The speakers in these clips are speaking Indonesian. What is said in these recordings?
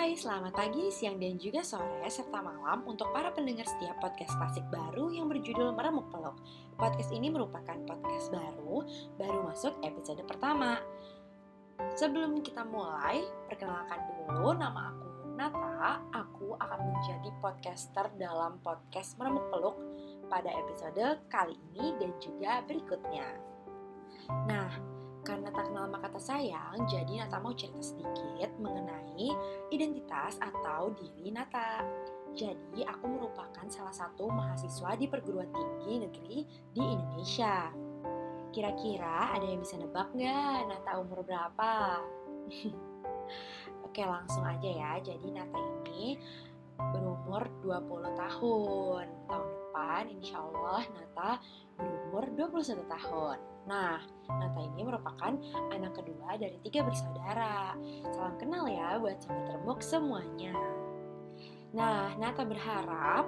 Hai, selamat pagi, siang, dan juga sore, serta malam untuk para pendengar setiap podcast klasik baru yang berjudul Meremuk Peluk. Podcast ini merupakan podcast baru, baru masuk episode pertama. Sebelum kita mulai, perkenalkan dulu nama aku Nata. Aku akan menjadi podcaster dalam podcast Meremuk Peluk pada episode kali ini dan juga berikutnya. Nah, karena tak kenal maka tak sayang, jadi Nata mau cerita sedikit mengenai identitas atau diri Nata. Jadi, aku merupakan salah satu mahasiswa di perguruan tinggi negeri di Indonesia. Kira-kira ada yang bisa nebak nggak Nata umur berapa? Oke, langsung aja ya. Jadi Nata ini berumur 20 tahun. Tahun depan insya Allah Nata berumur 21 tahun. Nah, Nata ini merupakan anak kedua dari tiga bersaudara. Salam kenal ya buat sobat termuk semuanya. Nah, Nata berharap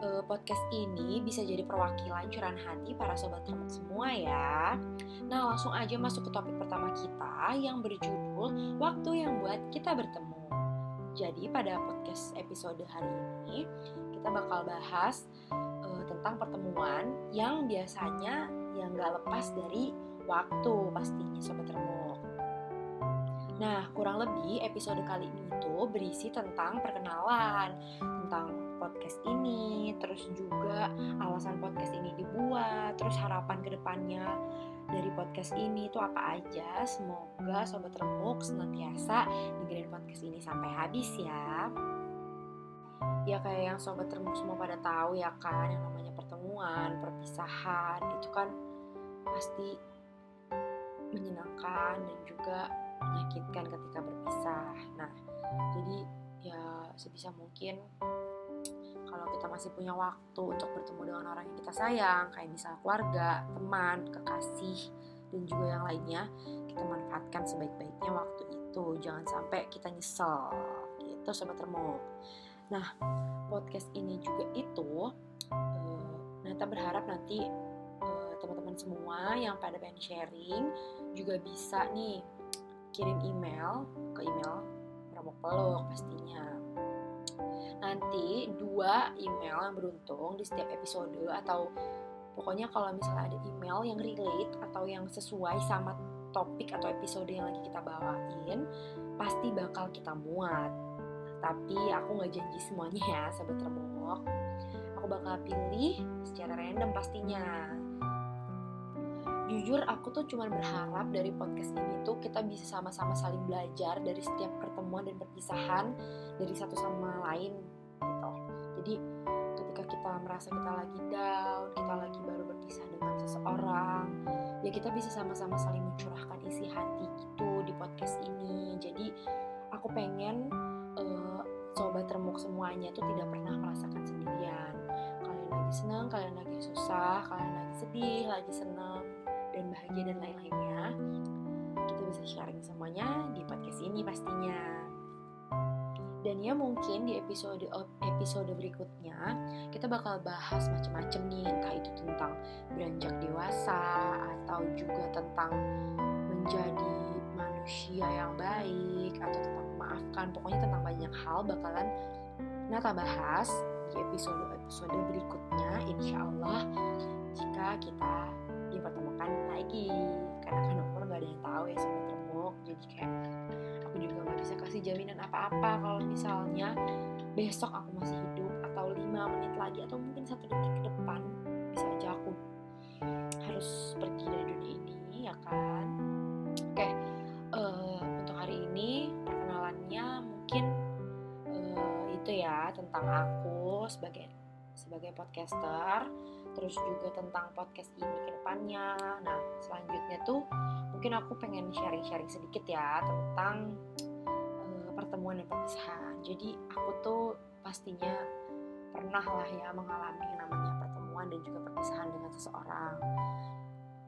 uh, podcast ini bisa jadi perwakilan curahan hati para sobat termuk semua ya. Nah, langsung aja masuk ke topik pertama kita yang berjudul Waktu yang buat kita bertemu. Jadi pada podcast episode hari ini kita bakal bahas uh, tentang pertemuan yang biasanya yang gak lepas dari waktu pastinya sobat remuk. Nah, kurang lebih episode kali ini itu berisi tentang perkenalan, tentang podcast ini, terus juga alasan podcast ini dibuat, terus harapan ke depannya dari podcast ini itu apa aja. Semoga sobat remuk senantiasa dengerin podcast ini sampai habis ya. Ya kayak yang sobat remuk semua pada tahu ya kan, yang namanya pertemuan, perpisahan itu kan pasti menyenangkan dan juga menyakitkan ketika berpisah. Nah, jadi ya sebisa mungkin kalau kita masih punya waktu untuk bertemu dengan orang yang kita sayang, kayak misalnya keluarga, teman, kekasih, dan juga yang lainnya, kita manfaatkan sebaik-baiknya waktu itu. Jangan sampai kita nyesel, gitu sobat remuk. Nah, podcast ini juga itu, uh, Nata berharap nanti teman-teman semua yang pada pengen sharing juga bisa nih kirim email ke email Ramok Peluk pastinya. Nanti dua email yang beruntung di setiap episode atau pokoknya kalau misalnya ada email yang relate atau yang sesuai sama topik atau episode yang lagi kita bawain pasti bakal kita muat. Tapi aku nggak janji semuanya ya, sahabat remok. Aku bakal pilih secara random pastinya. Jujur aku tuh cuma berharap dari podcast ini tuh kita bisa sama-sama saling belajar dari setiap pertemuan dan perpisahan dari satu sama lain gitu. Jadi ketika kita merasa kita lagi down kita lagi baru berpisah dengan seseorang ya kita bisa sama-sama saling mencurahkan isi hati gitu di podcast ini. Jadi aku pengen uh, sobat remuk semuanya tuh tidak pernah merasakan sendirian. Kalian lagi senang kalian lagi susah kalian lagi sedih lagi senang dan bahagia dan lain-lainnya. Kita bisa sharing semuanya di podcast ini pastinya. Dan ya mungkin di episode episode berikutnya kita bakal bahas macam-macam nih entah itu tentang beranjak dewasa atau juga tentang menjadi manusia yang baik atau tentang memaafkan pokoknya tentang banyak hal bakalan Nata bahas di episode-episode berikutnya insya Allah jika kita dipertemukan lagi. Karena kan umur gak ada yang tahu ya sobat remuk jadi kayak aku juga nggak bisa kasih jaminan apa-apa kalau misalnya besok aku masih hidup atau lima menit lagi atau mungkin satu detik ke depan bisa aja aku harus pergi aku sebagai sebagai podcaster terus juga tentang podcast ini ke depannya. Nah, selanjutnya tuh mungkin aku pengen sharing-sharing sedikit ya tentang uh, pertemuan dan perpisahan. Jadi aku tuh pastinya pernah lah ya mengalami yang namanya pertemuan dan juga perpisahan dengan seseorang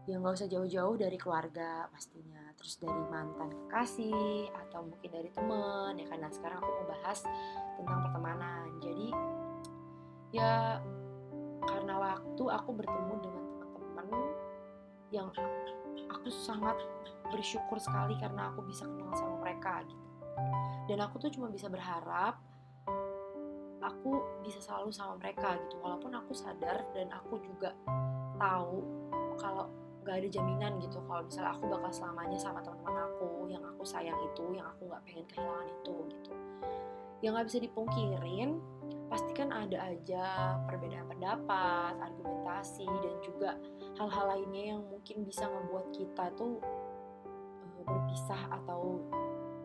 yang gak usah jauh-jauh dari keluarga pastinya terus dari mantan kekasih atau mungkin dari temen ya karena sekarang aku mau bahas tentang pertemanan. Jadi ya karena waktu aku bertemu dengan teman-teman yang aku sangat bersyukur sekali karena aku bisa kenal sama mereka gitu. Dan aku tuh cuma bisa berharap aku bisa selalu sama mereka gitu. Walaupun aku sadar dan aku juga tahu kalau gak ada jaminan gitu kalau misalnya aku bakal selamanya sama teman-teman aku yang aku sayang itu yang aku nggak pengen kehilangan itu gitu. Yang nggak bisa dipungkirin pasti kan ada aja perbedaan pendapat argumentasi dan juga hal-hal lainnya yang mungkin bisa membuat kita tuh uh, berpisah atau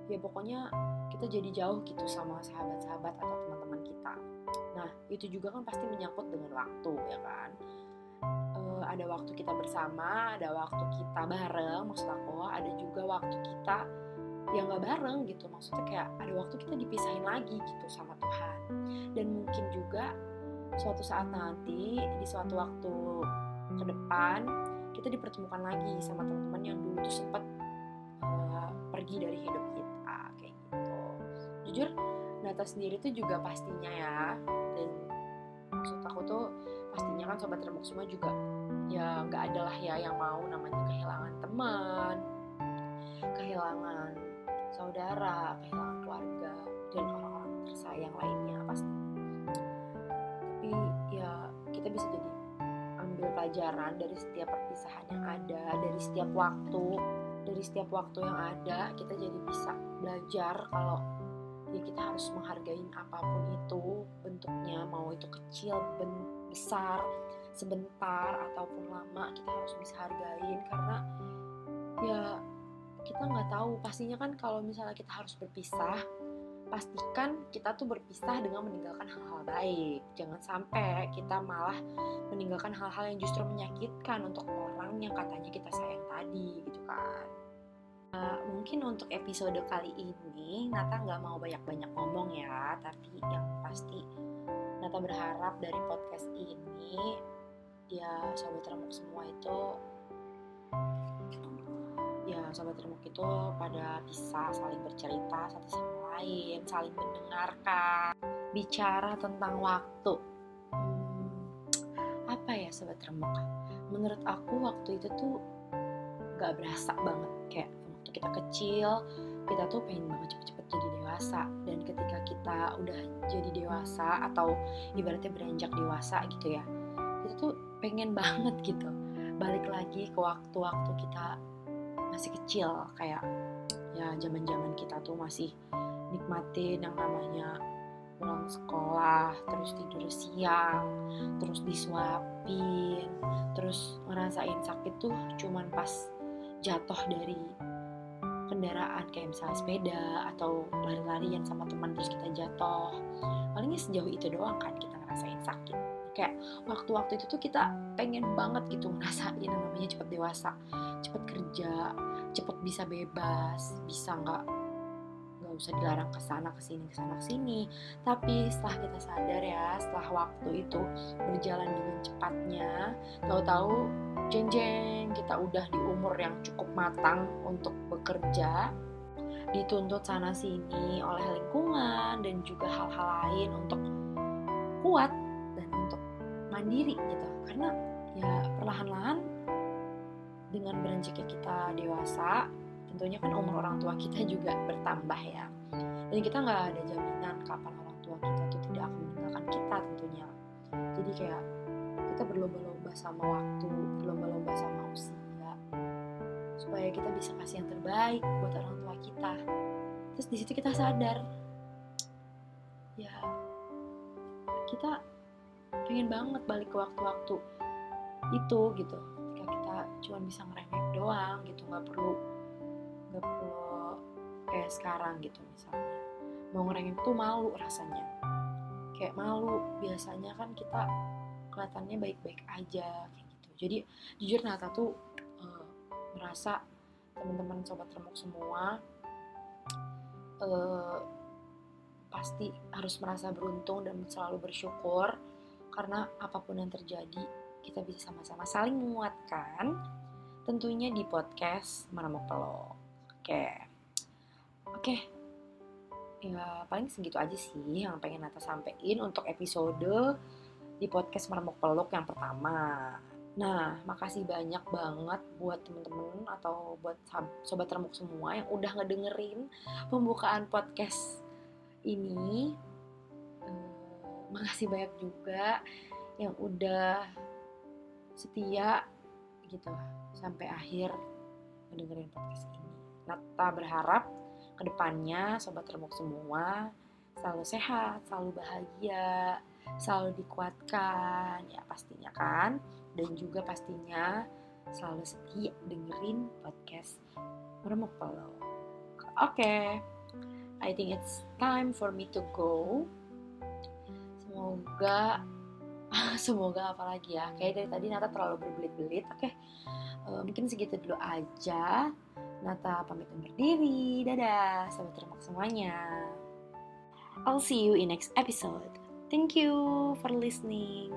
ya pokoknya kita jadi jauh gitu sama sahabat-sahabat atau teman-teman kita. Nah itu juga kan pasti menyangkut dengan waktu ya kan ada waktu kita bersama, ada waktu kita bareng, maksud aku, ada juga waktu kita yang gak bareng gitu, maksudnya kayak ada waktu kita dipisahin lagi gitu sama Tuhan. Dan mungkin juga suatu saat nanti di suatu waktu ke depan kita dipertemukan lagi sama teman-teman yang dulu tuh sempat uh, pergi dari hidup kita kayak gitu. Jujur, Nata sendiri tuh juga pastinya ya, dan maksud aku tuh pastinya kan sobat remuk semua juga ya nggak ada lah ya yang mau namanya kehilangan teman kehilangan saudara kehilangan keluarga dan orang-orang tersayang lainnya pasti. Tapi ya kita bisa jadi ambil pelajaran dari setiap perpisahan yang ada dari setiap waktu dari setiap waktu yang ada kita jadi bisa belajar kalau ya kita harus menghargai apa pun itu bentuknya mau itu kecil besar sebentar ataupun lama kita harus bisa hargain. Karena ya kita nggak tahu. Pastinya kan kalau misalnya kita harus berpisah pastikan kita tuh berpisah dengan meninggalkan hal-hal baik. Jangan sampai kita malah meninggalkan hal-hal yang justru menyakitkan untuk orang yang katanya kita sayang tadi gitu kan. Uh, mungkin untuk episode kali ini Nata nggak mau banyak-banyak ngomong ya. Tapi yang pasti Nata berharap dari podcast ini ya sobat remuk semua itu ya sobat remuk itu pada bisa saling bercerita satu sama lain saling mendengarkan bicara tentang waktu. Hmm, apa ya sobat remuk menurut aku waktu itu tuh gak berasa banget. Kayak waktu kita kecil kita tuh pengen banget cepet-cepet jadi dewasa. Dan ketika kita udah jadi dewasa atau ibaratnya beranjak dewasa gitu ya itu tuh pengen banget gitu. Balik lagi ke waktu-waktu kita masih kecil kayak ya zaman-zaman kita tuh masih nikmatin yang namanya pulang sekolah terus tidur siang terus disuapin terus ngerasain sakit tuh cuman pas jatuh dari kendaraan kayak misalnya sepeda atau lari-larian sama teman terus kita jatuh. Palingnya sejauh itu doang kan kita ngerasain sakit kayak waktu-waktu itu tuh kita pengen banget gitu ngerasain namanya cepet dewasa cepet kerja cepet bisa bebas bisa nggak nggak usah dilarang ke sana ke sini ke sana ke sini. Tapi setelah kita sadar ya setelah waktu itu berjalan dengan cepatnya tahu-tahu jeng jeng kita udah di umur yang cukup matang untuk bekerja dituntut sana sini oleh lingkungan dan juga hal-hal lain untuk kuat mandiri gitu. Karena ya perlahan-lahan dengan beranjaknya kita dewasa tentunya kan umur orang tua kita juga bertambah ya. Dan kita nggak ada jaminan kapan orang tua kita tuh tidak akan meninggalkan kita tentunya. Jadi kayak kita berlomba-lomba sama waktu berlomba-lomba sama usia supaya kita bisa kasih yang terbaik buat orang tua kita. Terus di situ kita sadar ya kita pengen banget balik ke waktu-waktu itu gitu. Ketika kita cuma bisa ngerengek doang gitu. Nggak perlu nggak perlu kayak sekarang gitu misalnya. Mau ngerengek tuh malu rasanya. Kayak malu. Biasanya kan kita kelihatannya baik-baik aja kayak gitu. Jadi jujur Nata tuh uh, merasa teman-teman sobat remuk semua uh, pasti harus merasa beruntung dan selalu bersyukur karena apa pun yang terjadi kita bisa sama-sama saling menguatkan tentunya di podcast Menemuk Peluk. Oke. Oke. Ya paling segitu aja sih yang pengen Nata sampein untuk episode di podcast Menemuk Peluk yang pertama. Nah, makasih banyak banget buat temen-temen atau buat sobat remuk semua yang udah ngedengerin pembukaan podcast ini. Makasih banyak juga yang udah setia gitu sampai akhir mendengarin podcast ini. Nata berharap ke depannya sobat remuk semua selalu sehat, selalu bahagia, selalu dikuatkan ya pastinya kan dan juga pastinya selalu setia dengerin podcast Remuk Pelo. Oke, okay. I think it's time for me to go. Semoga semoga apalagi ya? Kayak dari tadi Nata terlalu berbelit-belit oke. Okay. uh, eh, mungkin segitu dulu aja. Nata pamit undur diri. Dadah sampai terima semuanya. I'll see you in next episode. Thank you for listening